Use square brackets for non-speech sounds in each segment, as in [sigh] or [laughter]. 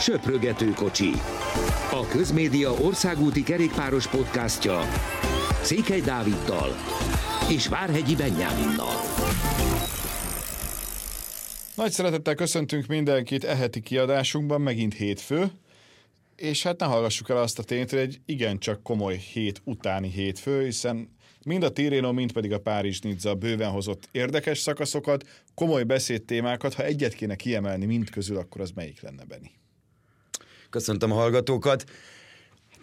Söprögető kocsi. A Közmédia országúti kerékpáros podcastja Székely Dáviddal és Várhegyi Benyáminnal. Nagy szeretettel köszöntünk mindenkit eheti kiadásunkban, megint hétfő, és hát ne hallgassuk el azt a tényt, hogy egy igencsak komoly hét utáni hétfő, hiszen mind a Tirreno, mind pedig a Párizs Nizza bőven hozott érdekes szakaszokat, komoly beszédtémákat, ha egyet kéne kiemelni mind közül, akkor az melyik lenne, Beni? Köszöntöm a hallgatókat.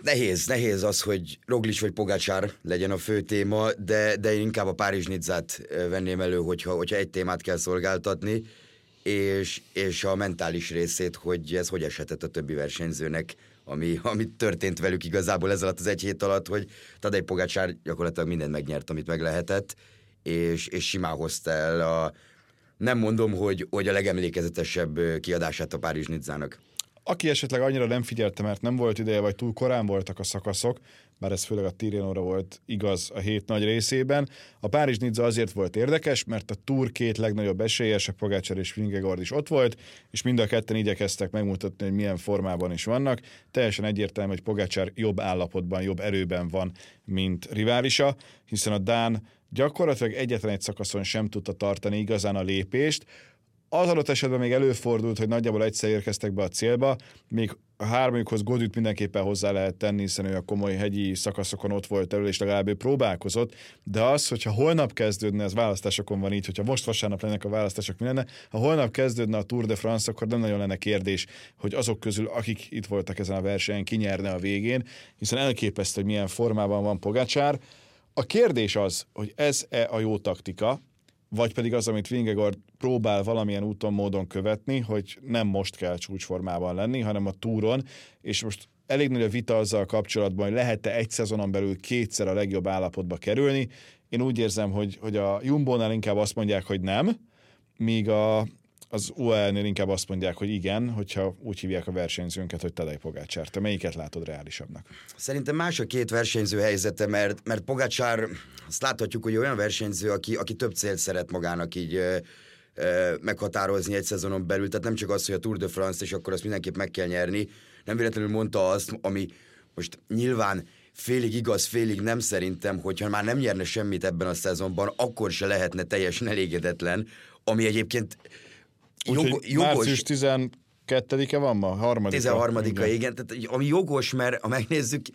Nehéz, nehéz az, hogy Roglic vagy Pogácsár legyen a fő téma, de, de én inkább a Párizs Nizzát venném elő, hogyha, hogyha egy témát kell szolgáltatni, és, és a mentális részét, hogy ez hogy eshetett a többi versenyzőnek, ami, ami történt velük igazából ez alatt az egy hét alatt, hogy Tadej Pogácsár gyakorlatilag mindent megnyert, amit meg lehetett, és, és simán hozta el a, nem mondom, hogy, hogy a legemlékezetesebb kiadását a Párizs Nizzának. Aki esetleg annyira nem figyelte, mert nem volt ideje, vagy túl korán voltak a szakaszok, bár ez főleg a Tirénóra volt igaz a hét nagy részében. A Párizs Nizza azért volt érdekes, mert a Tour két legnagyobb esélyes, a Pogácsár és Vingegaard is ott volt, és mind a ketten igyekeztek megmutatni, hogy milyen formában is vannak. Teljesen egyértelmű, hogy Pogácsár jobb állapotban, jobb erőben van, mint riválisa, hiszen a Dán gyakorlatilag egyetlen egy szakaszon sem tudta tartani igazán a lépést, az adott esetben még előfordult, hogy nagyjából egyszer érkeztek be a célba, még a hármányukhoz Godüt mindenképpen hozzá lehet tenni, hiszen ő a komoly hegyi szakaszokon ott volt elő, és legalább ő próbálkozott, de az, hogyha holnap kezdődne, ez választásokon van így, hogyha most vasárnap lennek a választások, mi lenne, ha holnap kezdődne a Tour de France, akkor nem nagyon lenne kérdés, hogy azok közül, akik itt voltak ezen a versenyen, kinyerne a végén, hiszen elképesztő, hogy milyen formában van Pogácsár. A kérdés az, hogy ez-e a jó taktika, vagy pedig az, amit Vingegaard próbál valamilyen úton, módon követni, hogy nem most kell csúcsformában lenni, hanem a túron, és most elég nagy a vita azzal kapcsolatban, hogy lehet-e egy szezonon belül kétszer a legjobb állapotba kerülni. Én úgy érzem, hogy, hogy a Jumbo-nál inkább azt mondják, hogy nem, míg a, az UAE-nél inkább azt mondják, hogy igen, hogyha úgy hívják a versenyzőnket, hogy Tadej Pogácsár. Te melyiket látod reálisabbnak? Szerintem más a két versenyző helyzete, mert, mert Pogácsár, azt láthatjuk, hogy olyan versenyző, aki, aki több célt szeret magának így ö, ö, meghatározni egy szezonon belül, tehát nem csak az, hogy a Tour de France, és akkor azt mindenképp meg kell nyerni, nem véletlenül mondta azt, ami most nyilván félig igaz, félig nem szerintem, hogyha már nem nyerne semmit ebben a szezonban, akkor se lehetne teljesen elégedetlen, ami egyébként Úgyhogy jogos... március 12-e van ma? Harmadika. 13 igen. igen. Tehát, ami jogos, mert ha megnézzük,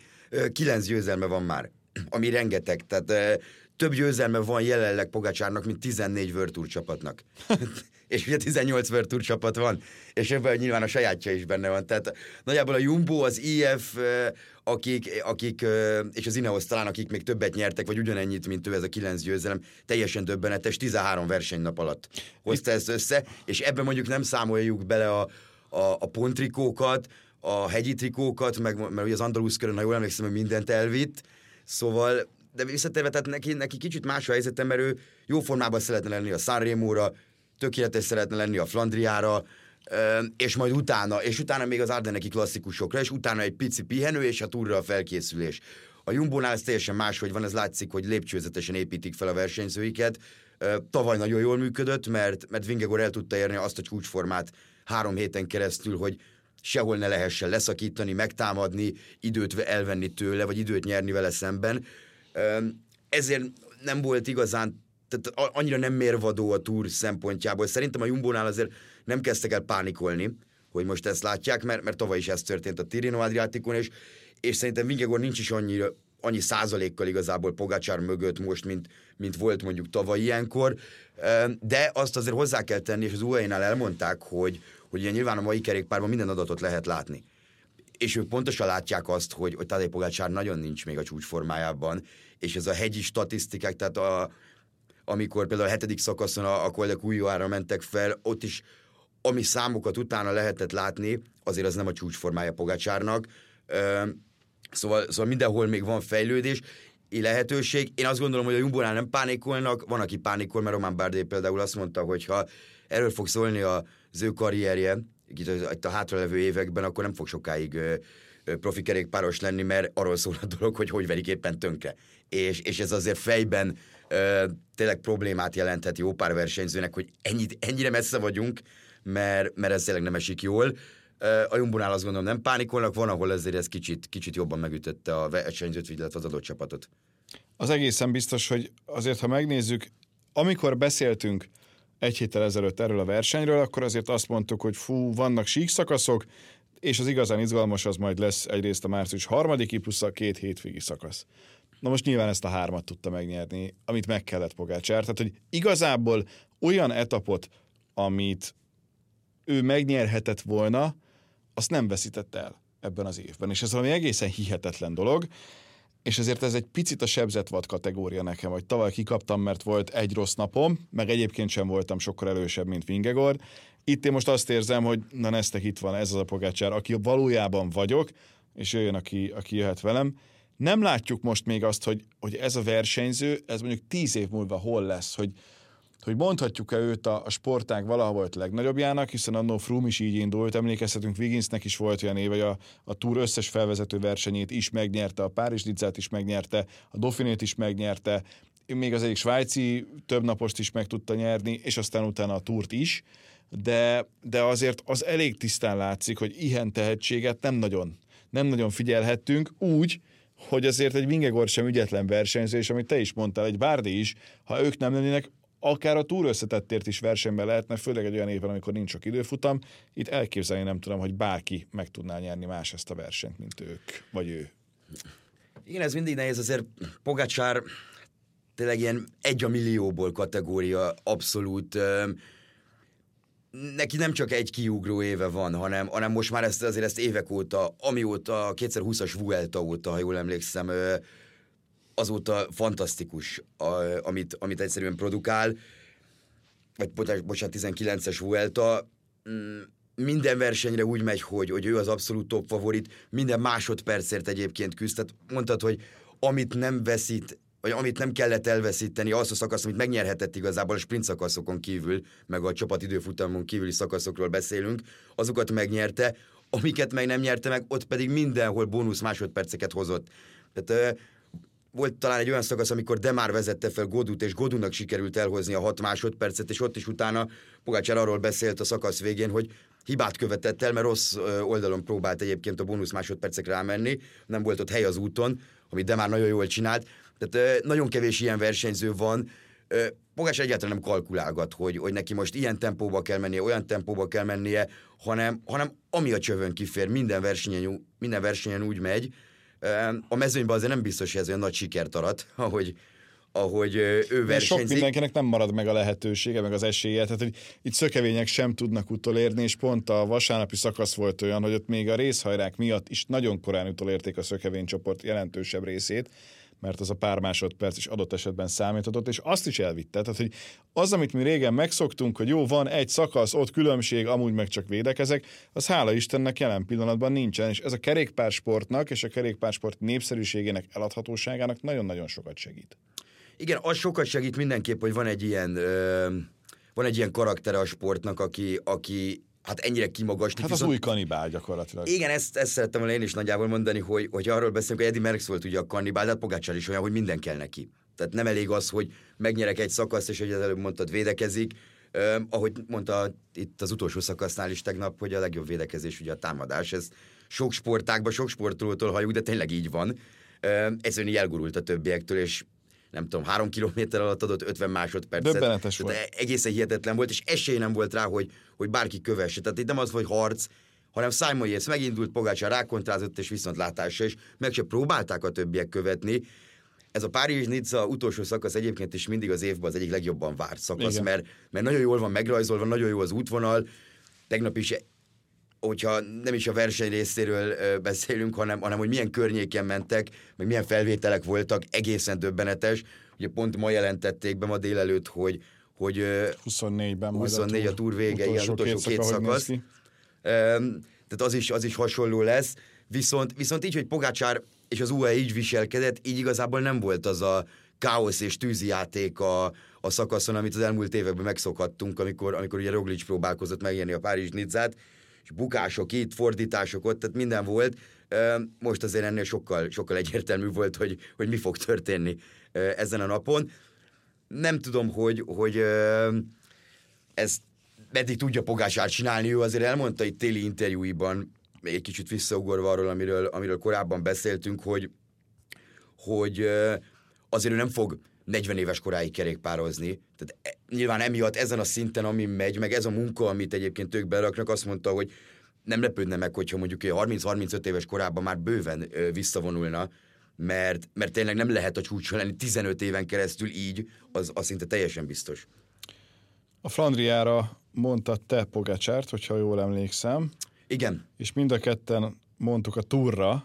kilenc győzelme van már, ami rengeteg. Tehát több győzelme van jelenleg Pogacsárnak, mint 14 World csapatnak. [laughs] és ugye 18 World csapat van, és ebben nyilván a sajátja is benne van. Tehát nagyjából a Jumbo, az IF, akik, akik és az Ineos talán, akik még többet nyertek, vagy ugyanennyit, mint ő ez a kilenc győzelem, teljesen döbbenetes, 13 versenynap alatt hozta ezt össze, és ebben mondjuk nem számoljuk bele a, a, a pontrikókat, a hegyi trikókat, meg, mert ugye az Andalusz körön, ha jól emlékszem, hogy mindent elvitt, szóval de visszatérve, tehát neki, neki kicsit más a helyzete, mert ő jó formában szeretne lenni a Sanremo-ra, tökéletes szeretne lenni a Flandriára, és majd utána, és utána még az Ardeneki klasszikusokra, és utána egy pici pihenő, és a túlra a felkészülés. A Jumbo-nál ez teljesen máshogy van, ez látszik, hogy lépcsőzetesen építik fel a versenyzőiket. Tavaly nagyon jól működött, mert, mert Vingegor el tudta érni azt a csúcsformát három héten keresztül, hogy sehol ne lehessen leszakítani, megtámadni, időt elvenni tőle, vagy időt nyerni vele szemben. Ezért nem volt igazán tehát annyira nem mérvadó a túr szempontjából. Szerintem a Jumbónál azért nem kezdtek el pánikolni, hogy most ezt látják, mert, mert tavaly is ez történt a Tirino Adriaticon, és, és szerintem Vingegor nincs is annyira, annyi százalékkal igazából Pogácsár mögött most, mint, mint volt mondjuk tavaly ilyenkor, de azt azért hozzá kell tenni, és az UAE-nál elmondták, hogy, hogy ugye nyilván a mai kerékpárban minden adatot lehet látni. És ők pontosan látják azt, hogy, hogy Tadej Pogácsár nagyon nincs még a csúcsformájában, és ez a hegyi statisztikák, tehát a, amikor például a hetedik szakaszon a, a Koldek újjára mentek fel, ott is ami számokat utána lehetett látni, azért az nem a csúcsformája Pogacsárnak. Szóval, szóval mindenhol még van fejlődés, lehetőség. Én azt gondolom, hogy a Jumbonál nem pánikolnak, van, aki pánikol, mert Román Bárdé például azt mondta, hogy ha erről fog szólni az ő karrierje, itt a, a hátralevő években, akkor nem fog sokáig profi kerékpáros lenni, mert arról szól a dolog, hogy hogy verik éppen tönkre. És, és ez azért fejben ö, tényleg problémát jelenthet jó pár versenyzőnek, hogy ennyit, ennyire messze vagyunk, mert, mert ez tényleg nem esik jól. A Jumbonál azt gondolom nem pánikolnak, van, ahol ezért ez kicsit, kicsit jobban megütötte a versenyzőt, illetve az adott csapatot. Az egészen biztos, hogy azért, ha megnézzük, amikor beszéltünk egy héttel ezelőtt erről a versenyről, akkor azért azt mondtuk, hogy fú, vannak sík szakaszok, és az igazán izgalmas az majd lesz egyrészt a március harmadiki plusz a két hétvégi szakasz. Na most nyilván ezt a hármat tudta megnyerni, amit meg kellett Pogácsár. Tehát, hogy igazából olyan etapot, amit ő megnyerhetett volna, azt nem veszített el ebben az évben. És ez valami egészen hihetetlen dolog, és ezért ez egy picit a sebzetvad kategória nekem, hogy tavaly kikaptam, mert volt egy rossz napom, meg egyébként sem voltam sokkal elősebb, mint Vingegor. Itt én most azt érzem, hogy na neztek itt van ez az a Pogácsár, aki valójában vagyok, és jöjjön, aki, aki jöhet velem. Nem látjuk most még azt, hogy, hogy ez a versenyző, ez mondjuk tíz év múlva hol lesz, hogy, hogy mondhatjuk-e őt a, a sportág valahol volt legnagyobbjának, hiszen annó Froome is így indult, emlékezhetünk, Wigginsnek is volt olyan éve, hogy a, a túr összes felvezető versenyét is megnyerte, a Párizs Nicát is megnyerte, a Dauphinét is megnyerte, még az egyik svájci többnapost is meg tudta nyerni, és aztán utána a túrt is, de, de azért az elég tisztán látszik, hogy ilyen tehetséget nem nagyon, nem nagyon figyelhettünk, úgy, hogy azért egy Vingegor sem ügyetlen versenyző, és amit te is mondtál, egy Bárdi is, ha ők nem lennének, akár a túl összetettért is versenyben lehetne, főleg egy olyan évben, amikor nincs sok időfutam. Itt elképzelni nem tudom, hogy bárki meg tudná nyerni más ezt a versenyt, mint ők, vagy ő. Igen, ez mindig nehéz, azért Pogacsár tényleg ilyen egy a millióból kategória, abszolút neki nem csak egy kiugró éve van, hanem, hanem most már ezt, azért ezt évek óta, amióta 2020-as Vuelta óta, ha jól emlékszem, azóta fantasztikus, a, amit, amit egyszerűen produkál, vagy bocsánat, 19-es Vuelta, mm, minden versenyre úgy megy, hogy, hogy ő az abszolút top favorit, minden másodpercért egyébként küzd. Tehát mondtad, hogy amit nem veszít, vagy amit nem kellett elveszíteni, azt a szakasz, amit megnyerhetett igazából a sprint szakaszokon kívül, meg a csapat időfutamon kívüli szakaszokról beszélünk, azokat megnyerte, amiket meg nem nyerte meg, ott pedig mindenhol bónusz másodperceket hozott. Tehát volt talán egy olyan szakasz, amikor Demár vezette fel Godut, és Godunak sikerült elhozni a hat másodpercet, és ott is utána Pogácsár arról beszélt a szakasz végén, hogy hibát követett el, mert rossz oldalon próbált egyébként a bónusz másodpercekre rámenni, nem volt ott hely az úton, amit Demár nagyon jól csinált. Tehát nagyon kevés ilyen versenyző van, Pogás egyáltalán nem kalkulálgat, hogy, hogy neki most ilyen tempóba kell mennie, olyan tempóba kell mennie, hanem, hanem ami a csövön kifér, minden versenyen, minden versenyen úgy megy, a mezőnyben azért nem biztos, hogy ez olyan nagy sikert arat, ahogy, ahogy ő versenyzik. Sok mindenkinek nem marad meg a lehetősége, meg az esélye. Tehát, hogy itt szökevények sem tudnak utolérni, és pont a vasárnapi szakasz volt olyan, hogy ott még a részhajrák miatt is nagyon korán utolérték a szökevénycsoport jelentősebb részét, mert az a pár másodperc is adott esetben számíthatott, és azt is elvitte. Tehát, hogy az, amit mi régen megszoktunk, hogy jó, van egy szakasz, ott különbség, amúgy meg csak védekezek, az hála Istennek jelen pillanatban nincsen, és ez a kerékpársportnak és a kerékpársport népszerűségének eladhatóságának nagyon-nagyon sokat segít. Igen, az sokat segít mindenképp, hogy van egy ilyen, ö, van egy ilyen karaktere a sportnak, aki, aki hát ennyire kimagaslít. Hát az viszont... új kanibál gyakorlatilag. Igen, ezt, ezt szerettem volna én is nagyjából mondani, hogy, hogy arról beszélünk, hogy Eddie Merckx volt ugye a kanibál, de hát Pogácsár is olyan, hogy minden kell neki. Tehát nem elég az, hogy megnyerek egy szakaszt, és hogy az előbb mondtad, védekezik. Uh, ahogy mondta itt az utolsó szakasznál is tegnap, hogy a legjobb védekezés ugye a támadás. Ez sok sportákban, sok sportolótól halljuk, de tényleg így van. Uh, ez így elgurult a többiektől, és nem tudom, három kilométer alatt adott 50 másodpercet. Döbbenetes volt. Egészen hihetetlen volt, és esély nem volt rá, hogy, hogy bárki kövesse. Tehát itt nem az, hogy harc, hanem Simon Yates megindult, Pogácsán rákontrázott, és viszontlátásra, és meg se próbálták a többiek követni. Ez a Párizs-Nizza utolsó szakasz egyébként is mindig az évben az egyik legjobban várt szakasz, mert, mert nagyon jól van megrajzolva, nagyon jó az útvonal. Tegnap is hogyha nem is a verseny részéről beszélünk, hanem, hanem hogy milyen környéken mentek, meg milyen felvételek voltak, egészen döbbenetes. Ugye pont ma jelentették be ma délelőtt, hogy, hogy 24-ben 24 a túr vége, ilyen utolsó két szakasz. Tehát az is, az is hasonló lesz. Viszont, viszont így, hogy Pogácsár és az UE így viselkedett, így igazából nem volt az a káosz és tűzijáték a, a szakaszon, amit az elmúlt években megszokhattunk, amikor, amikor ugye Roglic próbálkozott megnyerni a Párizs Nizzát, és bukások itt, fordítások ott, tehát minden volt. Most azért ennél sokkal, sokkal egyértelmű volt, hogy, hogy mi fog történni ezen a napon. Nem tudom, hogy, hogy ez meddig tudja Pogásár csinálni, ő azért elmondta itt téli interjúiban, egy kicsit visszaugorva arról, amiről, amiről korábban beszéltünk, hogy, hogy azért ő nem fog 40 éves koráig kerékpározni. Tehát e, nyilván emiatt ezen a szinten, ami megy, meg ez a munka, amit egyébként ők beraknak, azt mondta, hogy nem lepődne meg, hogyha mondjuk 30-35 éves korában már bőven visszavonulna, mert, mert tényleg nem lehet a csúcson lenni 15 éven keresztül így, az, az szinte teljesen biztos. A Flandriára mondta te Pogacsárt, hogyha jól emlékszem. Igen. És mind a ketten mondtuk a túrra,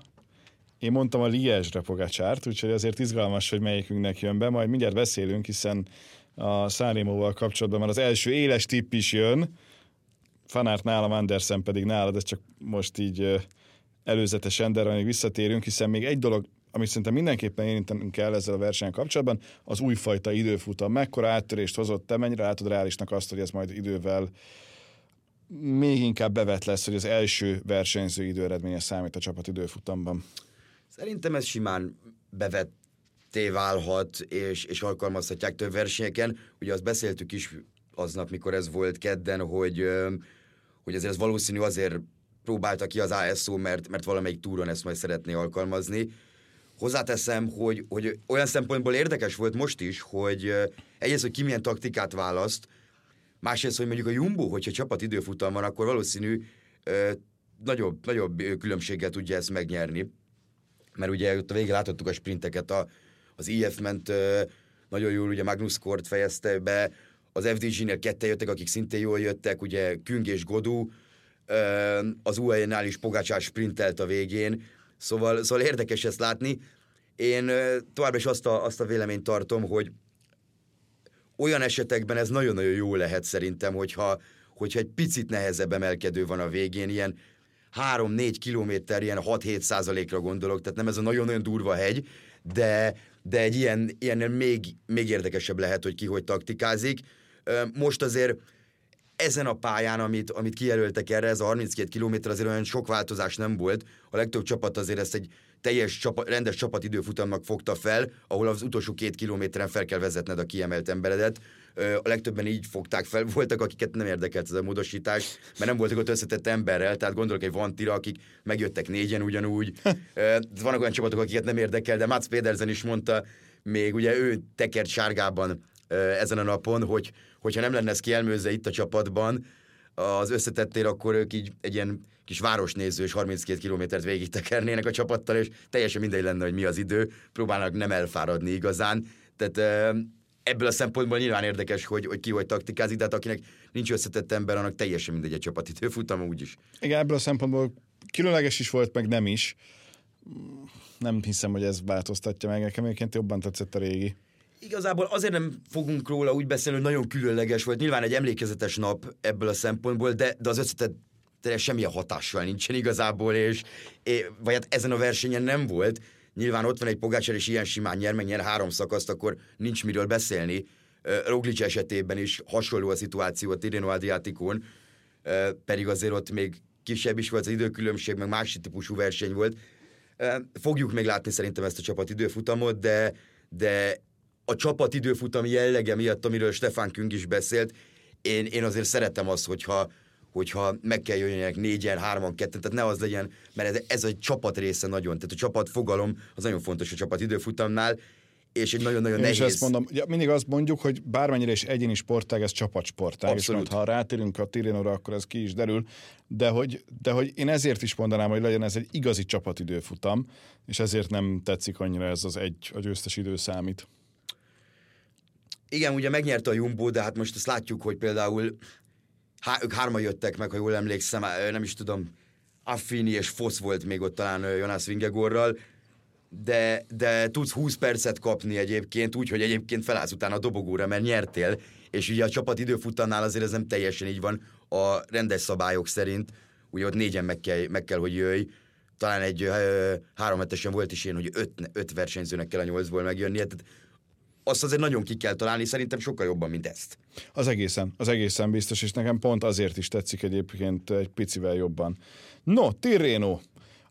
én mondtam a Liezsre Pogacsárt, úgyhogy azért izgalmas, hogy melyikünknek jön be, majd mindjárt beszélünk, hiszen a Szárémóval kapcsolatban már az első éles tipp is jön, Fanárt nálam, Andersen pedig nálad, ez csak most így előzetesen, de még visszatérünk, hiszen még egy dolog, amit szerintem mindenképpen érintenünk kell ezzel a versenyen kapcsolatban, az újfajta időfutam. Mekkora áttörést hozott te, mennyire látod reálisnak azt, hogy ez majd idővel még inkább bevet lesz, hogy az első versenyző időeredménye számít a csapat időfutamban? Szerintem ez simán bevetté válhat, és, és alkalmazhatják több versenyeken. Ugye azt beszéltük is aznap, mikor ez volt kedden, hogy, hogy azért ez valószínű azért próbálta ki az ASO, mert, mert valamelyik túron ezt majd szeretné alkalmazni. Hozzáteszem, hogy, hogy olyan szempontból érdekes volt most is, hogy egyrészt, hogy ki milyen taktikát választ, másrészt, hogy mondjuk a Jumbo, hogyha csapat időfutam van, akkor valószínű nagyobb, nagyobb különbséggel tudja ezt megnyerni mert ugye ott a végén láthattuk a sprinteket, a, az IF ment nagyon jól, ugye Magnus Kort fejezte be, az FDG-nél kette jöttek, akik szintén jól jöttek, ugye Küng és Godú, az UAE-nál is Pogácsár sprintelt a végén, szóval, szóval érdekes ezt látni. Én továbbra is azt a, azt a véleményt tartom, hogy olyan esetekben ez nagyon-nagyon jó lehet szerintem, hogyha, hogyha egy picit nehezebb emelkedő van a végén, ilyen 3-4 kilométer, ilyen 6-7 százalékra gondolok, tehát nem ez a nagyon-nagyon durva hegy, de, de egy ilyen, ilyen még, még érdekesebb lehet, hogy ki hogy taktikázik. Most azért ezen a pályán, amit, amit kijelöltek erre, ez a 32 km azért olyan sok változás nem volt. A legtöbb csapat azért ezt egy teljes csapat, rendes csapatidőfutamnak fogta fel, ahol az utolsó két kilométeren fel kell vezetned a kiemelt emberedet. A legtöbben így fogták fel, [laughs] voltak, akiket nem érdekelt ez a módosítás, mert nem voltak ott összetett emberrel, tehát gondolok egy Vantira, akik megjöttek négyen ugyanúgy. Vannak olyan csapatok, akiket nem érdekel, de Mats Pedersen is mondta, még ugye ő tekert sárgában ezen a napon, hogy hogyha nem lenne ez kielmőzve itt a csapatban, az összetettél, akkor ők így egy ilyen kis városnézős 32 kilométert végig tekernének a csapattal, és teljesen mindegy lenne, hogy mi az idő, próbálnak nem elfáradni igazán. Tehát ebből a szempontból nyilván érdekes, hogy, hogy ki hogy taktikázik, de hát akinek nincs összetett ember, annak teljesen mindegy egy csapatidő futam úgyis. Igen, ebből a szempontból különleges is volt, meg nem is. Nem hiszem, hogy ez változtatja meg. Nekem egyébként jobban tetszett a régi. Igazából azért nem fogunk róla úgy beszélni, hogy nagyon különleges volt. Nyilván egy emlékezetes nap ebből a szempontból, de, de az összetett semmilyen hatással nincsen igazából, és, és vagy hát ezen a versenyen nem volt. Nyilván ott van egy Pogácsár, és ilyen simán nyer, meg nyer három szakaszt, akkor nincs miről beszélni. Roglic esetében is hasonló a szituáció a Tirreno Adriaticon, pedig azért ott még kisebb is volt az időkülönbség, meg másik típusú verseny volt. Fogjuk még látni szerintem ezt a csapat időfutamot, de, de a csapat időfutam jellege miatt, amiről Stefan Küng is beszélt, én, én azért szeretem azt, hogyha, hogyha meg kell jöjjenek négyen, hárman, ketten, tehát ne az legyen, mert ez, ez a csapat része nagyon, tehát a csapat fogalom az nagyon fontos a csapat időfutamnál, és egy nagyon-nagyon Én nehéz... is ezt mondom, ja, mindig azt mondjuk, hogy bármennyire is egyéni sportág, ez csapatsportág, Abszolút. és majd, ha rátérünk a Tirénóra, akkor ez ki is derül, de hogy, de hogy én ezért is mondanám, hogy legyen ez egy igazi csapatidőfutam, és ezért nem tetszik annyira ez az egy, a győztes idő számít. Igen, ugye megnyerte a Jumbo, de hát most azt látjuk, hogy például há, ők hárma jöttek meg, ha jól emlékszem, nem is tudom, Affini és Fosz volt még ott talán Jonas Vingegorral, de, de tudsz 20 percet kapni egyébként, úgy, hogy egyébként felállsz utána a dobogóra, mert nyertél, és ugye a csapat időfutannál azért ez nem teljesen így van a rendes szabályok szerint, ugye ott négyen meg kell, meg kell hogy jöjj, talán egy három hetesen volt is ilyen, hogy öt, öt versenyzőnek kell a nyolcból megjönni, tehát azt azért nagyon ki kell találni, szerintem sokkal jobban, mint ezt. Az egészen, az egészen biztos, és nekem pont azért is tetszik egyébként egy picivel jobban. No, Tirreno.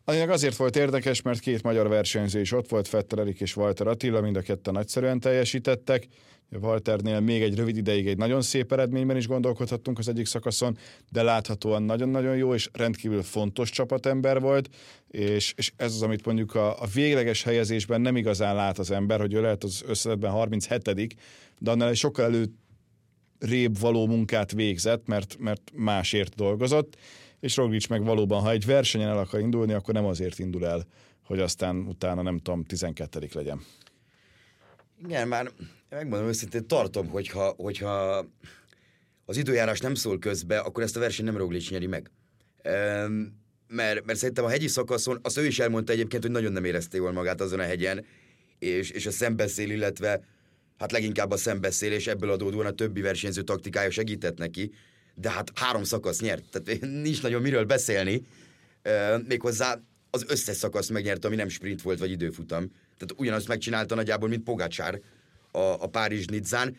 Aminek azért volt érdekes, mert két magyar versenyző is ott volt, Fetter Erik és Walter Attila, mind a ketten nagyszerűen teljesítettek. Walternél még egy rövid ideig egy nagyon szép eredményben is gondolkodhattunk az egyik szakaszon, de láthatóan nagyon-nagyon jó és rendkívül fontos csapatember volt, és, és ez az, amit mondjuk a, a végleges helyezésben nem igazán lát az ember, hogy ő lehet az összedetben 37 de annál egy sokkal elő rébb való munkát végzett, mert, mert másért dolgozott, és Roglic meg valóban, ha egy versenyen el akar indulni, akkor nem azért indul el, hogy aztán utána nem tudom, 12 legyen. Igen, már megmondom őszintén, tartom, hogyha, hogyha az időjárás nem szól közbe, akkor ezt a versenyt nem Roglic nyeri meg. Um, mert, mert szerintem a hegyi szakaszon, azt ő is elmondta egyébként, hogy nagyon nem érezte jól magát azon a hegyen, és, és a szembeszél, illetve hát leginkább a szembeszél, és ebből adódóan a többi versenyző taktikája segített neki, de hát három szakasz nyert, tehát nincs nagyon miről beszélni, méghozzá az összes szakasz megnyert, ami nem sprint volt, vagy időfutam. Tehát ugyanazt megcsinálta nagyjából, mint Pogácsár a, a Párizs Nidzán.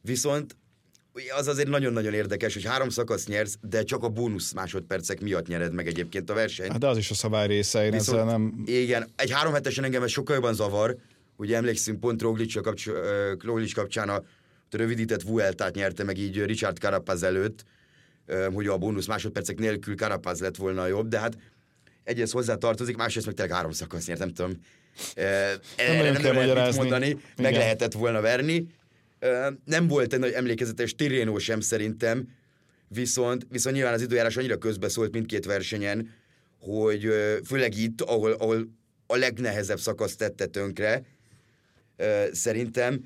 Viszont az azért nagyon-nagyon érdekes, hogy három szakasz nyersz, de csak a bónusz másodpercek miatt nyered meg egyébként a versenyt. Hát de az is a szabály része, én Viszont, ezzel nem... Igen, egy három hetesen engem ez sokkal jobban zavar, ugye emlékszünk pont Roglic, kapcs, Roglic kapcsán a rövidített Vueltát nyerte meg így Richard Carapaz előtt, hogy a bónusz másodpercek nélkül Carapaz lett volna jobb, de hát egyrészt hozzá tartozik, másrészt meg tényleg három szakasz nyert, nem tudom. Erre nem, nem lehet mit mondani, Igen. meg lehetett volna verni. Nem volt egy nagy emlékezetes Tirreno sem szerintem, viszont, viszont nyilván az időjárás annyira közbeszólt mindkét versenyen, hogy főleg itt, ahol, ahol a legnehezebb szakasz tette tönkre, szerintem.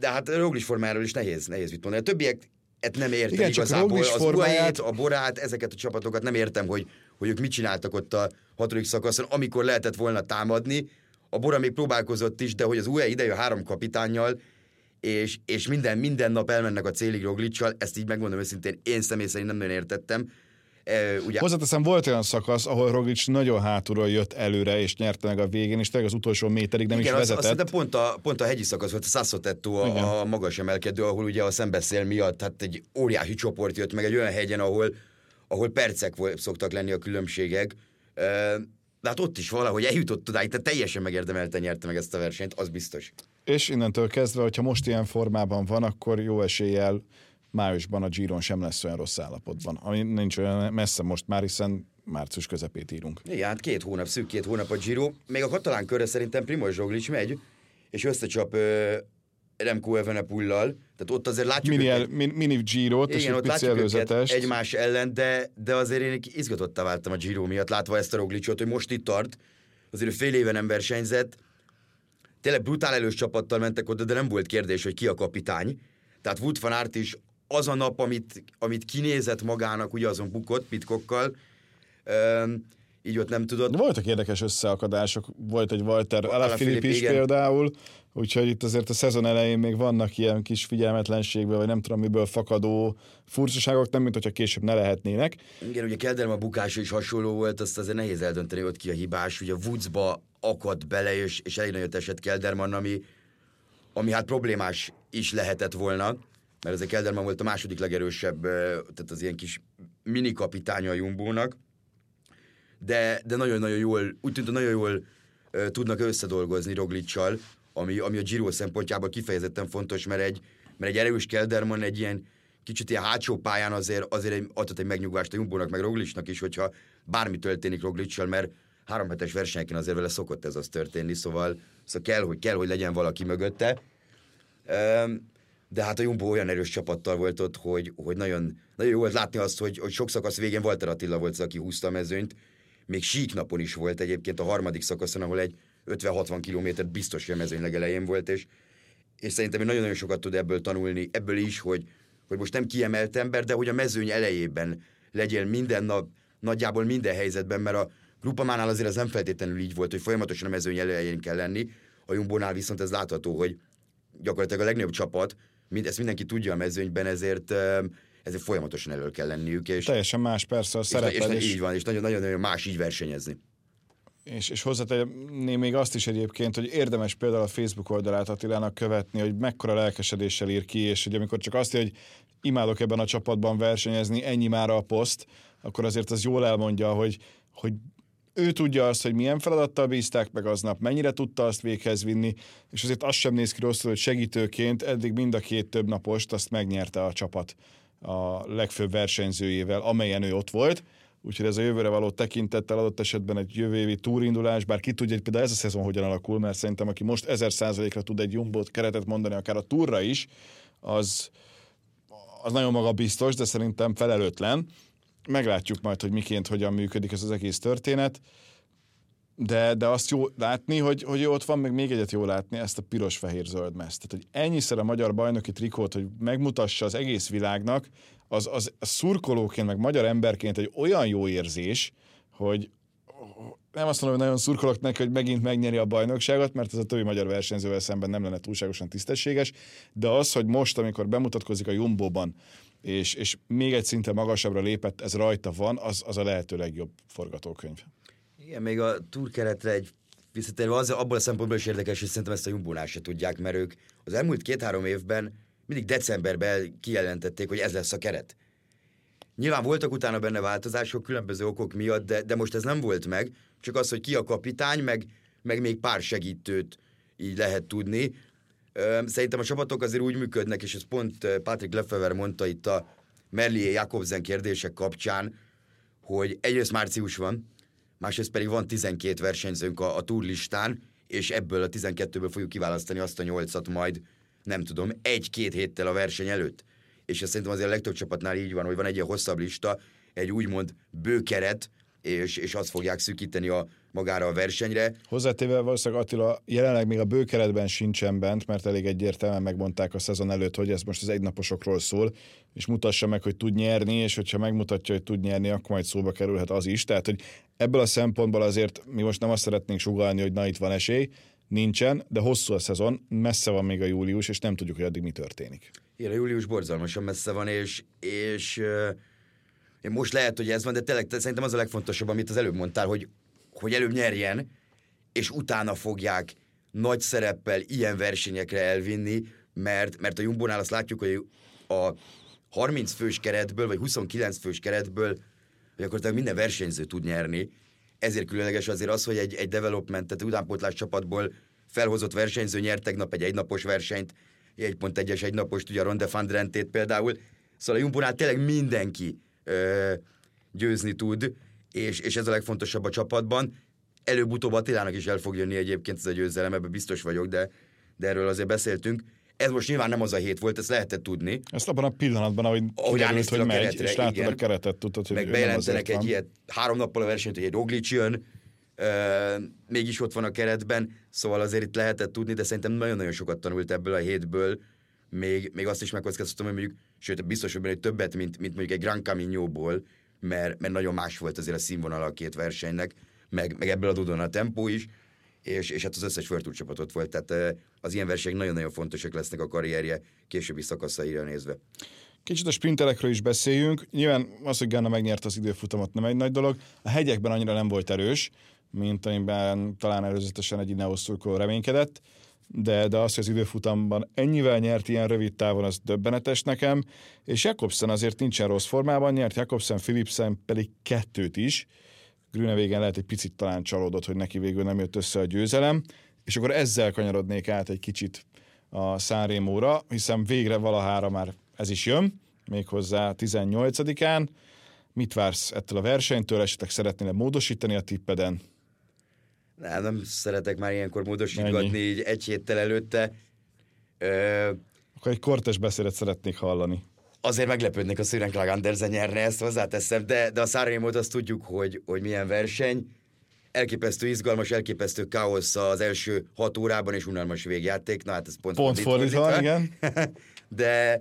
De hát Roglic formáról is nehéz, nehéz mit mondani. A többiek et nem értem Igen, igazából. Az formáját... a Borát, ezeket a csapatokat nem értem, hogy, hogy ők mit csináltak ott a hatodik szakaszon, amikor lehetett volna támadni. A Bora még próbálkozott is, de hogy az UE a három kapitányjal, és, és minden, minden nap elmennek a célig Roglicsal, ezt így megmondom őszintén, én személy szerint nem nagyon értettem. Ugye... Hozzáteszem, volt olyan szakasz, ahol Roglic nagyon hátulról jött előre, és nyerte meg a végén, és tényleg az utolsó méterig nem Igen, is vezetett. Igen, az, pont, a, pont a hegyi szakasz volt, a Sassotetto, a, a magas emelkedő, ahol ugye a szembeszél miatt hát egy óriási csoport jött meg egy olyan hegyen, ahol, ahol percek szoktak lenni a különbségek. De hát ott is valahogy eljutott odáig, tehát teljesen megérdemelte nyerte meg ezt a versenyt, az biztos. És innentől kezdve, hogyha most ilyen formában van, akkor jó eséllyel májusban a Giron sem lesz olyan rossz állapotban, ami nincs olyan messze most már, hiszen március közepét írunk. Igen, hát két hónap, szűk két hónap a Giro. Még a katalán körre szerintem Primoz Roglic megy, és összecsap ö, Remco Evenepullal, tehát ott azért látjuk mini, őket, mini, mini Giro-t és egy pici előzetest. egymás ellen, de, de azért én izgatottá váltam a Giro miatt, látva ezt a Roglicot, hogy most itt tart, azért fél éve nem versenyzett, tényleg brutál elős csapattal mentek oda, de nem volt kérdés, hogy ki a kapitány. Tehát Wood van Aert is az a nap, amit, amit kinézett magának, ugye azon bukott pitkokkal, um, így ott nem tudott. Voltak érdekes összeakadások, volt egy Walter Alaphilipp is igen. például, úgyhogy itt azért a szezon elején még vannak ilyen kis figyelmetlenségből, vagy nem tudom miből fakadó furcsaságok, nem mint hogyha később ne lehetnének. Igen, ugye Kelderma bukása is hasonló volt, azt azért nehéz eldönteni, hogy ki a hibás, ugye Woodsba akadt bele, és, és elég nagyot esett Kelderman, ami, ami hát problémás is lehetett volna mert ezek Kelderman volt a második legerősebb, tehát az ilyen kis mini kapitánya a Jumbónak, de, de nagyon-nagyon jól, úgy tűnt, hogy nagyon jól tudnak összedolgozni Roglicsal, ami, ami a Giro szempontjából kifejezetten fontos, mert egy, mert egy erős Kelderman egy ilyen kicsit ilyen hátsó pályán azért, azért egy, adhat egy megnyugvást a Jumbónak, meg Roglicsnak is, hogyha bármi történik Roglicsal, mert három hetes versenyeken azért vele szokott ez az történni, szóval, szóval kell, hogy kell, hogy legyen valaki mögötte. Um, de hát a Jumbo olyan erős csapattal volt ott, hogy, hogy nagyon, nagyon jó volt látni azt, hogy, hogy sok szakasz végén Walter Attila volt az, aki húzta a mezőnyt, még sík napon is volt egyébként a harmadik szakaszon, ahol egy 50-60 kilométer biztos, hogy a mezőny legelején volt, és, és szerintem nagyon-nagyon sokat tud ebből tanulni, ebből is, hogy, hogy most nem kiemelt ember, de hogy a mezőny elejében legyél minden nap, nagyjából minden helyzetben, mert a Grupamánál azért ez nem feltétlenül így volt, hogy folyamatosan a mezőny elején kell lenni, a Jumbónál viszont ez látható, hogy gyakorlatilag a legnagyobb csapat, mind, ezt mindenki tudja a mezőnyben, ezért ezért folyamatosan elő kell lenniük. És, Teljesen más persze a szerepel. És, és, így van, és nagyon-nagyon más így versenyezni. És, és hozzátenném még azt is egyébként, hogy érdemes például a Facebook oldalát Attilának követni, hogy mekkora lelkesedéssel ír ki, és hogy amikor csak azt, hogy imádok ebben a csapatban versenyezni, ennyi már a poszt, akkor azért az jól elmondja, hogy, hogy ő tudja azt, hogy milyen feladattal bízták meg aznap, mennyire tudta azt véghez vinni, és azért az sem néz ki rosszul, hogy segítőként eddig mind a két több napost azt megnyerte a csapat a legfőbb versenyzőjével, amelyen ő ott volt. Úgyhogy ez a jövőre való tekintettel adott esetben egy jövő évi túrindulás, bár ki tudja, hogy például ez a szezon hogyan alakul, mert szerintem aki most 1000%-ra tud egy jumbot keretet mondani, akár a túra is, az, az nagyon magabiztos, de szerintem felelőtlen. Meglátjuk majd, hogy miként, hogyan működik ez az egész történet. De, de azt jó látni, hogy, hogy ott van, meg még egyet jó látni, ezt a piros-fehér-zöld meszt. Tehát, hogy ennyiszer a magyar bajnoki trikót, hogy megmutassa az egész világnak, az, az szurkolóként, meg magyar emberként egy olyan jó érzés, hogy nem azt mondom, hogy nagyon szurkolok neki, hogy megint megnyeri a bajnokságot, mert ez a többi magyar versenyzővel szemben nem lenne túlságosan tisztességes, de az, hogy most, amikor bemutatkozik a Jumbo-ban, és, és még egy szinte magasabbra lépett, ez rajta van, az, az a lehető legjobb forgatókönyv. Igen, még a túrkeretre egy visszatérve, az abból a szempontból is érdekes, hogy szerintem ezt a Jumbónál se tudják, mert ők az elmúlt két-három évben mindig decemberben kijelentették, hogy ez lesz a keret. Nyilván voltak utána benne változások különböző okok miatt, de, de most ez nem volt meg, csak az, hogy ki a kapitány, meg, meg még pár segítőt így lehet tudni. Szerintem a csapatok azért úgy működnek, és ez pont Patrick Lefever mondta itt a Merlier Jakobsen kérdések kapcsán, hogy egyrészt március van, másrészt pedig van 12 versenyzőnk a, a túrlistán, és ebből a 12-ből fogjuk kiválasztani azt a 8-at majd, nem tudom, egy-két héttel a verseny előtt. És ez szerintem azért a legtöbb csapatnál így van, hogy van egy ilyen hosszabb lista, egy úgymond bőkeret, és, és azt fogják szűkíteni a, magára a versenyre. Hozzátéve valószínűleg Attila jelenleg még a bőkeretben sincsen bent, mert elég egyértelműen megmondták a szezon előtt, hogy ez most az egynaposokról szól, és mutassa meg, hogy tud nyerni, és hogyha megmutatja, hogy tud nyerni, akkor majd szóba kerülhet az is. Tehát, hogy ebből a szempontból azért mi most nem azt szeretnénk sugalni, hogy na itt van esély, nincsen, de hosszú a szezon, messze van még a július, és nem tudjuk, hogy addig mi történik. Igen, a július borzalmasan messze van, és, és most lehet, hogy ez van, de tényleg szerintem az a legfontosabb, amit az előbb mondtál, hogy, hogy előbb nyerjen, és utána fogják nagy szereppel ilyen versenyekre elvinni, mert, mert a Jumbónál azt látjuk, hogy a 30 fős keretből, vagy 29 fős keretből, akkor minden versenyző tud nyerni, ezért különleges azért az, hogy egy, egy development, tehát utánpótlás csapatból felhozott versenyző nyert tegnap egy egynapos versenyt, egy pont egyes egynapost, ugye a Ronde van Drentét például. Szóval a Jumbonál tényleg mindenki ö, győzni tud, és, és ez a legfontosabb a csapatban. Előbb-utóbb Attilának is el fog jönni egyébként ez a győzelem, ebben biztos vagyok, de, de erről azért beszéltünk. Ez most nyilván nem az a hét volt, ezt lehetett tudni. Ezt abban a pillanatban, ahogy, ahogy kiderült, hogy megy, keretre, és láttad igen. a keretet, tudtad, hogy Meg bejelentenek egy ilyet, három nappal a versenyt, hogy egy Roglic jön, euh, mégis ott van a keretben, szóval azért itt lehetett tudni, de szerintem nagyon-nagyon sokat tanult ebből a hétből, még, még azt is megkockáztatom, hogy mondjuk, sőt, biztos, hogy többet, mint, mint mondjuk egy Gran Camino-ból, mert, mert nagyon más volt azért a színvonal a két versenynek, meg, meg ebből adódóan a tempó is, és, és hát az összes World csapatot volt, tehát az ilyen versenyek nagyon-nagyon fontosak lesznek a karrierje későbbi szakaszaira nézve. Kicsit a sprinterekről is beszéljünk. Nyilván az, hogy Ganna megnyerte az időfutamot nem egy nagy dolog. A hegyekben annyira nem volt erős, mint amiben talán előzetesen egy Ineos szurkoló reménykedett, de, de az, hogy az időfutamban ennyivel nyert ilyen rövid távon, az döbbenetes nekem, és Jakobsen azért nincsen rossz formában, nyert Jakobsen, Philipsen pedig kettőt is, Grünevégen lehet egy picit talán csalódott, hogy neki végül nem jött össze a győzelem, és akkor ezzel kanyarodnék át egy kicsit a Szánrémóra, hiszen végre valahára már ez is jön, méghozzá 18-án. Mit vársz ettől a versenytől? Esetleg szeretnél módosítani a tippeden? Nem, nem szeretek már ilyenkor módosítgatni így egy héttel előtte. Ö... Akkor egy kortes beszédet szeretnék hallani azért meglepődnék a Szüren Klag Andersen nyerne, ezt hozzáteszem, de, de a Sanremo-t azt tudjuk, hogy, hogy milyen verseny. Elképesztő izgalmas, elképesztő káosz az első hat órában, és unalmas végjáték. Na hát ez pont, pont fordítva. igen. [laughs] de,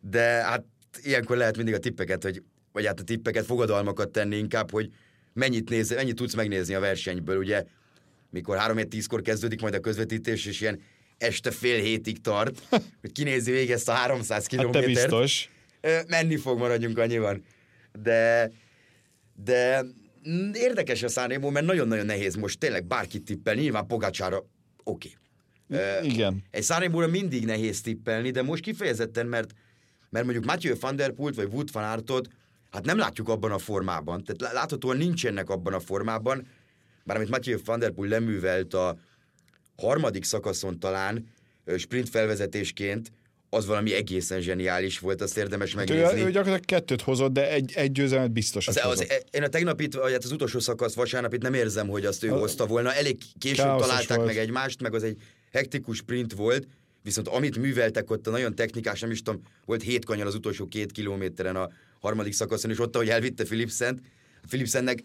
de hát ilyenkor lehet mindig a tippeket, hogy, vagy hát a tippeket, fogadalmakat tenni inkább, hogy mennyit, néz, mennyit tudsz megnézni a versenyből, ugye mikor 3 10 kor kezdődik majd a közvetítés, és ilyen este fél hétig tart, [laughs] hogy kinézi végig ezt a 300 kilométert. Hát te biztos. Menni fog, maradjunk annyiban. De, de érdekes a Sanremo, mert nagyon-nagyon nehéz most tényleg bárkit tippelni, nyilván Pogácsára oké. Okay. Igen. Egy sanremo mindig nehéz tippelni, de most kifejezetten, mert, mert mondjuk Mathieu van der Pult vagy Wood van Aertot, hát nem látjuk abban a formában, tehát láthatóan nincsenek abban a formában, bár amit Mathieu van der Poel leművelt a harmadik szakaszon talán sprint felvezetésként, az valami egészen zseniális volt, azt érdemes hát megnézni. Ő, ő gyakorlatilag kettőt hozott, de egy, egy győzelmet biztos, az, az, az, Én a tegnapit, vagy hát az utolsó szakasz vasárnapit nem érzem, hogy azt ő a, hozta volna. Elég későn találták volt. meg egymást, meg az egy hektikus sprint volt, viszont amit műveltek ott a nagyon technikás, nem is tudom, volt hét kanyar az utolsó két kilométeren a harmadik szakaszon, és ott, ahogy elvitte Philipsent, Philipsennek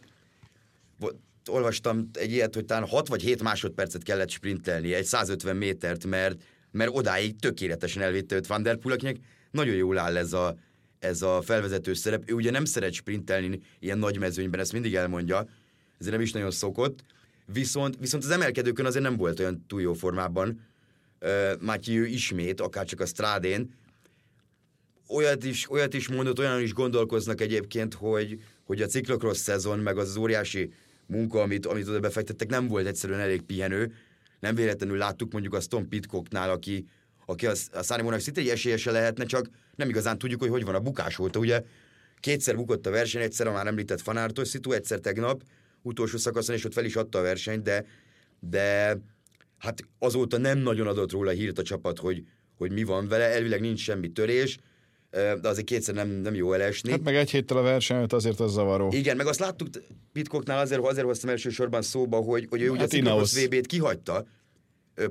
olvastam egy ilyet, hogy talán 6 vagy 7 másodpercet kellett sprintelni, egy 150 métert, mert, mert odáig tökéletesen elvitte őt Van Der Poel, akinek nagyon jól áll ez a, ez a felvezető szerep. Ő ugye nem szeret sprintelni ilyen nagy mezőnyben, ezt mindig elmondja, ezért nem is nagyon szokott, viszont, viszont az emelkedőkön azért nem volt olyan túl jó formában. Uh, Matthew ismét, akár csak a strádén, olyat is, olyat is mondott, olyan is gondolkoznak egyébként, hogy, hogy a ciklokross szezon, meg az, az óriási munka, amit, amit oda befektettek, nem volt egyszerűen elég pihenő. Nem véletlenül láttuk mondjuk a Tom Pitcocknál, aki, aki a, a Sanimónak szinte egy esélyese lehetne, csak nem igazán tudjuk, hogy hogy van a bukás óta. Ugye kétszer bukott a verseny, egyszer a már említett fanártos szitu, egyszer tegnap, utolsó szakaszon, és ott fel is adta a versenyt, de, de hát azóta nem nagyon adott róla hírt a csapat, hogy, hogy mi van vele, elvileg nincs semmi törés, de azért kétszer nem, nem jó elesni. Hát meg egy héttel a verseny azért az zavaró. Igen, meg azt láttuk Pitkoknál azért, azért hoztam elsősorban szóba, hogy, hogy ő hát ugye a VB-t kihagyta,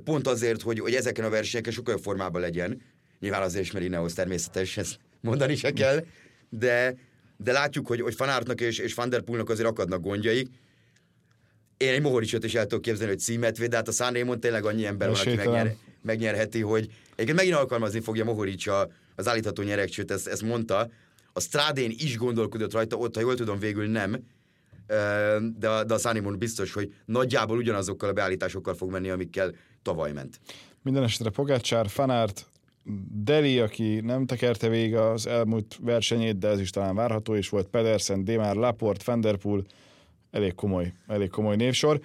pont azért, hogy, hogy ezeken a versenyeken sokkal formában legyen. Nyilván azért is, mert Ineos természetes, ezt mondani se kell, de, de látjuk, hogy, hogy Fanártnak és, és Van der Poelnak azért akadnak gondjai. Én egy Mohoricsot is el tudok képzelni, hogy címet véd, de hát a Sanremon tényleg annyi ember van, aki megnyer, megnyerheti, hogy egyébként megint alkalmazni fogja Mohorics a, az állítható nyerekcsőt, ezt, ezt mondta. A Strádén is gondolkodott rajta, ott, ha jól tudom, végül nem, de de a Sanimon biztos, hogy nagyjából ugyanazokkal a beállításokkal fog menni, amikkel tavaly ment. Minden esetre Pogácsár, Fanárt, Deli, aki nem tekerte végig az elmúlt versenyét, de ez is talán várható, és volt Pedersen, Demar, Laport, Fenderpool, elég komoly, elég komoly névsor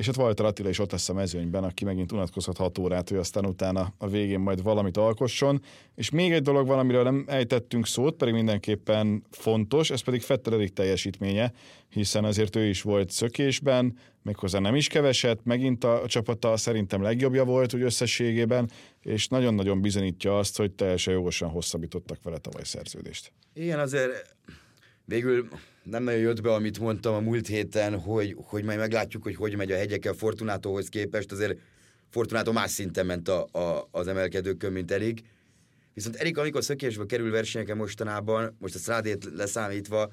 és ott Walter Attila is ott lesz a mezőnyben, aki megint unatkozhat 6 órát, hogy aztán utána a végén majd valamit alkosson. És még egy dolog valamiről nem ejtettünk szót, pedig mindenképpen fontos, ez pedig Fettel Erik teljesítménye, hiszen azért ő is volt szökésben, méghozzá nem is keveset, megint a csapata szerintem legjobbja volt úgy összességében, és nagyon-nagyon bizonyítja azt, hogy teljesen jogosan hosszabbítottak vele tavaly szerződést. Igen, azért végül nem nagyon jött be, amit mondtam a múlt héten, hogy, hogy majd meglátjuk, hogy hogy megy a hegyekkel Fortunátóhoz képest, azért Fortunátó más szinten ment a, a, az emelkedőkön, mint Erik. Viszont Erik, amikor szökésbe kerül versenyeken mostanában, most a strádét leszámítva,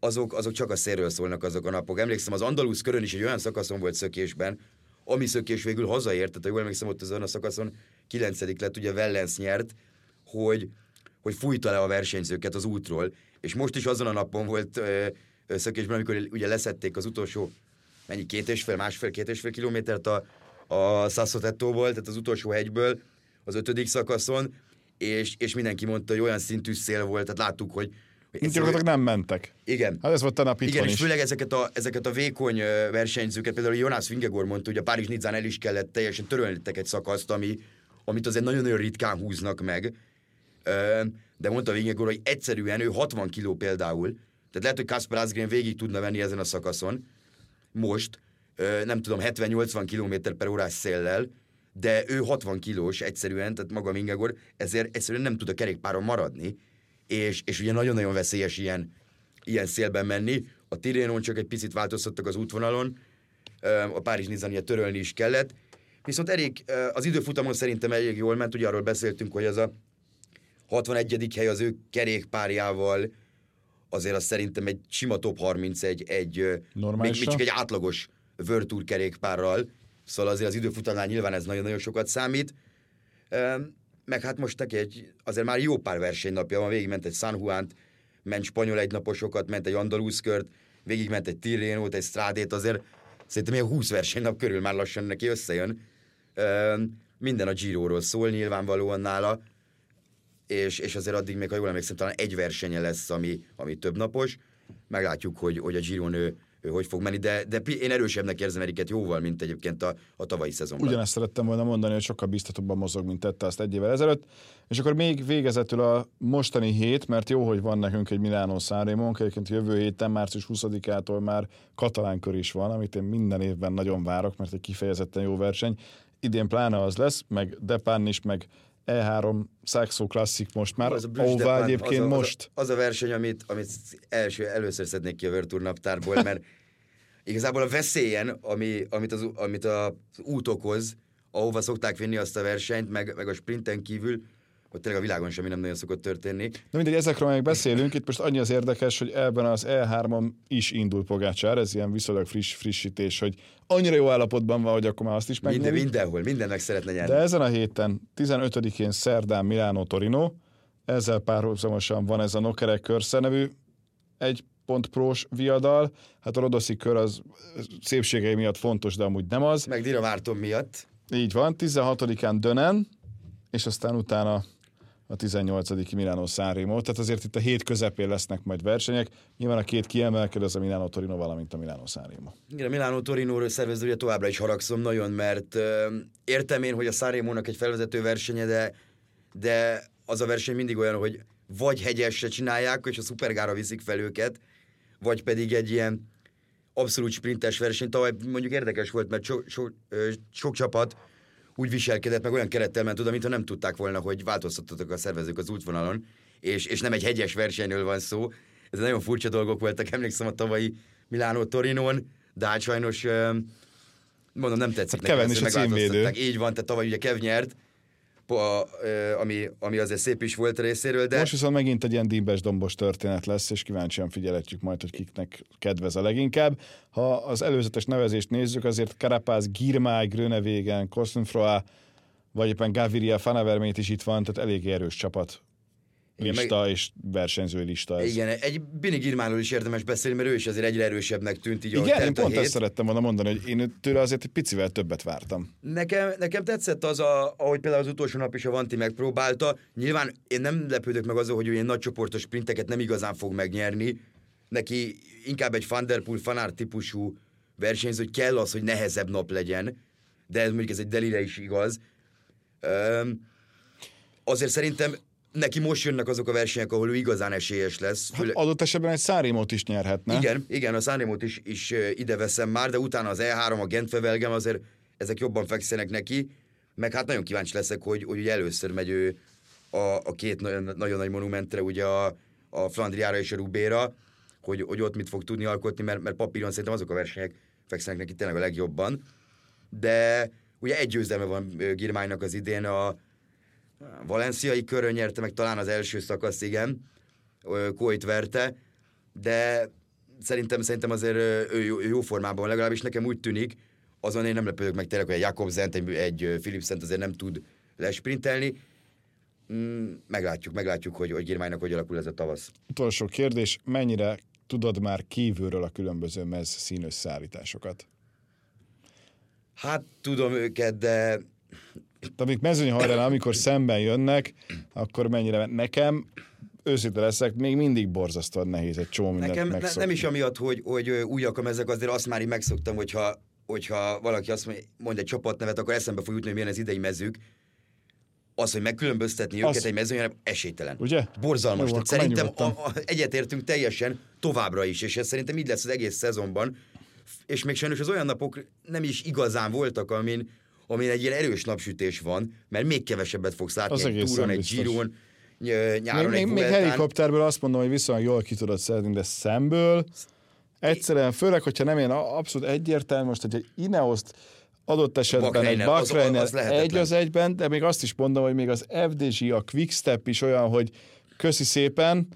azok, azok csak a szérről szólnak azok a napok. Emlékszem, az Andalusz körön is egy olyan szakaszon volt szökésben, ami szökés végül hazaért, tehát jól emlékszem, ott azon a szakaszon kilencedik lett, ugye Wellens nyert, hogy, hogy fújta le a versenyzőket az útról, és most is azon a napon volt ö, amikor ugye leszették az utolsó, mennyi, két és fél, másfél, két és fél kilométert a, a Sassotettóból, tehát az utolsó hegyből, az ötödik szakaszon, és, és mindenki mondta, hogy olyan szintű szél volt, tehát láttuk, hogy Gyakorlatilag nem mentek. Igen. Hát ez volt a Igen, és is. főleg ezeket a, ezeket a vékony versenyzőket, például Jonas Vingegor mondta, hogy a Párizs Nizzán el is kellett teljesen törölnitek egy szakaszt, ami, amit azért nagyon-nagyon ritkán húznak meg de mondta Vingegor, hogy egyszerűen ő 60 kiló például, tehát lehet, hogy Kasper Asgren végig tudna venni ezen a szakaszon, most, nem tudom, 70-80 km per órás széllel, de ő 60 kilós egyszerűen, tehát maga Vingegor, ezért egyszerűen nem tud a kerékpáron maradni, és, és ugye nagyon-nagyon veszélyes ilyen, ilyen szélben menni. A Tirénon csak egy picit változtattak az útvonalon, a Párizs Nizania törölni is kellett, viszont Erik az időfutamon szerintem elég jól ment, ugye arról beszéltünk, hogy az a 61. hely az ő kerékpárjával, azért az szerintem egy sima top 31, egy, még, még csak egy átlagos Tour kerékpárral, szóval azért az időfutamnál nyilván ez nagyon-nagyon sokat számít. Meg hát most neki egy, azért már jó pár versenynapja van, végigment egy San Juan-t, ment spanyol egynaposokat, ment egy Andalusz kört, végigment egy Tirrenót, egy Strádét, azért szerintem ilyen 20 versenynap körül már lassan neki összejön. Minden a Giro-ról szól nyilvánvalóan nála, és, és azért addig még, ha jól emlékszem, talán egy versenye lesz, ami, ami több napos. Meglátjuk, hogy, hogy a Giron ő, ő hogy fog menni, de, de én erősebbnek érzem Eriket jóval, mint egyébként a, a tavalyi szezonban. Ugyanezt szerettem volna mondani, hogy sokkal biztatóbban mozog, mint tette azt egy évvel ezelőtt. És akkor még végezetül a mostani hét, mert jó, hogy van nekünk egy Milánó Sanremo, egyébként jövő héten, március 20-ától már katalán kör is van, amit én minden évben nagyon várok, mert egy kifejezetten jó verseny. Idén pláne az lesz, meg Depán is, meg E3 Saxo Classic most már, ahová egyébként az a, most. Az a, az a verseny, amit, amit első, először szednék ki a World Tour naptárból, mert [laughs] igazából a veszélyen, ami, amit, az, amit az út okoz, ahova szokták vinni azt a versenyt, meg, meg a sprinten kívül, hogy tényleg a világon semmi nem nagyon szokott történni. Na mindegy, ezekről még beszélünk, itt most annyi az érdekes, hogy ebben az E3-on is indul Pogácsár, ez ilyen viszonylag friss frissítés, hogy annyira jó állapotban van, hogy akkor már azt is Minden, megnyeri. mindenhol, minden meg szeretne nyerni. De ezen a héten, 15-én szerdán Milánó Torino, ezzel párhuzamosan van ez a Nokerek Körsze nevű egy pont prós viadal. Hát a Rodoszi kör az szépségei miatt fontos, de amúgy nem az. Meg Dina Márton miatt. Így van, 16-án Dönen, és aztán utána a 18. Milánó Sanremo. Tehát azért itt a hét közepén lesznek majd versenyek. Nyilván a két kiemelkedő az a Milánó Torino, valamint a Milánó Sanremo. Igen, a Milánó Torinóról szervezője továbbra is haragszom nagyon, mert ö, értem én, hogy a Sanremo-nak egy felvezető versenye, de, de az a verseny mindig olyan, hogy vagy hegyesre csinálják, és a szupergára viszik fel őket, vagy pedig egy ilyen abszolút sprintes verseny. Tavaly mondjuk érdekes volt, mert so, so, ö, sok csapat úgy viselkedett, meg olyan kerettel ment oda, mintha nem tudták volna, hogy változtattak a szervezők az útvonalon, és, és nem egy hegyes versenyről van szó. Ez nagyon furcsa dolgok voltak, emlékszem a tavalyi Milánó Torinón, de hát sajnos mondom, nem tetszik Hát Kevin ez, is hogy a címvédő. megváltoztatták. Így van, tehát tavaly ugye Kev nyert, a, ami, ami azért szép is volt részéről, de Most viszont megint egy ilyen dímbes dombos történet lesz, és kíváncsian figyeletjük majd, hogy kiknek kedvez a leginkább. Ha az előzetes nevezést nézzük, azért Carapaz, Girmay, Grönevégen, Kostenfroa, vagy éppen Gaviria, Fanavermét is itt van, tehát elég erős csapat Lista és versenyzői lista ez. igen, egy Bini Girmáról is érdemes beszélni, mert ő is azért egyre erősebbnek tűnt így, Igen, én pont hét. ezt szerettem volna mondani, hogy én tőle azért egy picivel többet vártam. Nekem, nekem tetszett az, a, ahogy például az utolsó nap is a Vanti megpróbálta. Nyilván én nem lepődök meg azon, hogy ilyen nagycsoportos sprinteket nem igazán fog megnyerni. Neki inkább egy Van Der Poel, Fanár típusú versenyző, hogy kell az, hogy nehezebb nap legyen. De ez mondjuk ez egy delire is igaz. Öm, azért szerintem neki most jönnek azok a versenyek, ahol ő igazán esélyes lesz. Hát adott esetben egy Szárémot is nyerhetne. igen, igen, a Sanremót is, is ide veszem már, de utána az E3, a Gentvevelgem, azért ezek jobban fekszenek neki, meg hát nagyon kíváncsi leszek, hogy, hogy ugye először megy ő a, a két nagyon, nagyon nagy monumentre, ugye a, a Flandriára és a Rubéra, hogy, hogy ott mit fog tudni alkotni, mert, mert papíron szerintem azok a versenyek fekszenek neki tényleg a legjobban. De ugye egy győzelme van Girmánynak az idén, a valenciai körön nyerte meg talán az első szakasz, igen, Kóit verte, de szerintem, szerintem azért ő jó, jó formában van, legalábbis nekem úgy tűnik, azon én nem lepődök meg tényleg, hogy egy Jakobsent, egy, egy Philipsent azért nem tud lesprintelni. Mm, meglátjuk, meglátjuk, hogy, hogy Girmánynak hogy alakul ez a tavasz. Utolsó kérdés, mennyire tudod már kívülről a különböző mez színösszállításokat? Hát tudom őket, De amik mezőnyhajrán, amikor szemben jönnek, akkor mennyire nekem, őszinte leszek, még mindig borzasztóan nehéz egy csomó mindent Nekem ne, megszokni. nem is amiatt, hogy, hogy újak a mezek, azért azt már így megszoktam, hogyha, hogyha valaki azt mondja, mond egy csapatnevet, akkor eszembe fog jutni, hogy milyen az idei mezők. Az, hogy megkülönböztetni őket Az- egy mezőnyre, esélytelen. Ugye? Borzalmas. Jó, szerintem a, a, egyetértünk teljesen továbbra is, és ez szerintem így lesz az egész szezonban. És még sajnos az olyan napok nem is igazán voltak, amin, amin egy ilyen erős napsütés van, mert még kevesebbet fogsz látni Az egy túron, egy. Giron, ny- nyáron Még, egy még, még helikopterből azt mondom, hogy viszonylag jól ki tudod szedni, de szemből egyszerűen, főleg, hogyha nem ilyen abszolút egyértelmű, most, hogy egy Ineoszt adott esetben egy Bakreiner, az- az lehetetlen. egy az egyben, de még azt is mondom, hogy még az FDG, a Quickstep is olyan, hogy köszi szépen,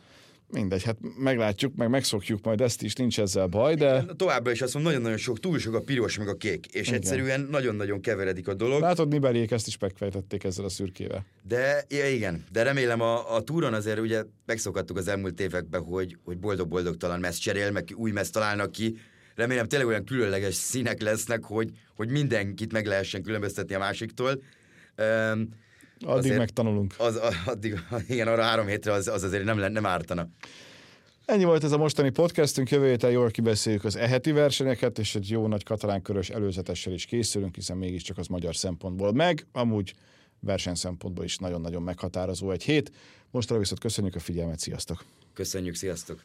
mindegy, hát meglátjuk, meg megszokjuk majd ezt is, nincs ezzel baj, de Továbbra is azt mondom, nagyon-nagyon sok, túl sok a piros meg a kék, és Igen. egyszerűen nagyon-nagyon keveredik a dolog. látod, Nibeliék ezt is megfejtették ezzel a szürkével. De ja, igen, de remélem a, a túron azért ugye megszokhattuk az elmúlt években, hogy, hogy boldog-boldogtalan messz cserél, meg új messz találnak ki. Remélem tényleg olyan különleges színek lesznek, hogy, hogy mindenkit meg lehessen különböztetni a másiktól. Um, Addig Azért- megtanulunk. az, addig, [laughs] igen, arra három hétre az, az azért nem, nem ártana. Ennyi volt ez a mostani podcastünk, jövő héten jól kibeszéljük az eheti versenyeket, és egy jó nagy katalán körös előzetessel is készülünk, hiszen mégiscsak az magyar szempontból meg, amúgy verseny szempontból is nagyon-nagyon meghatározó egy hét. Mostanra viszont köszönjük a figyelmet, sziasztok! Köszönjük, sziasztok!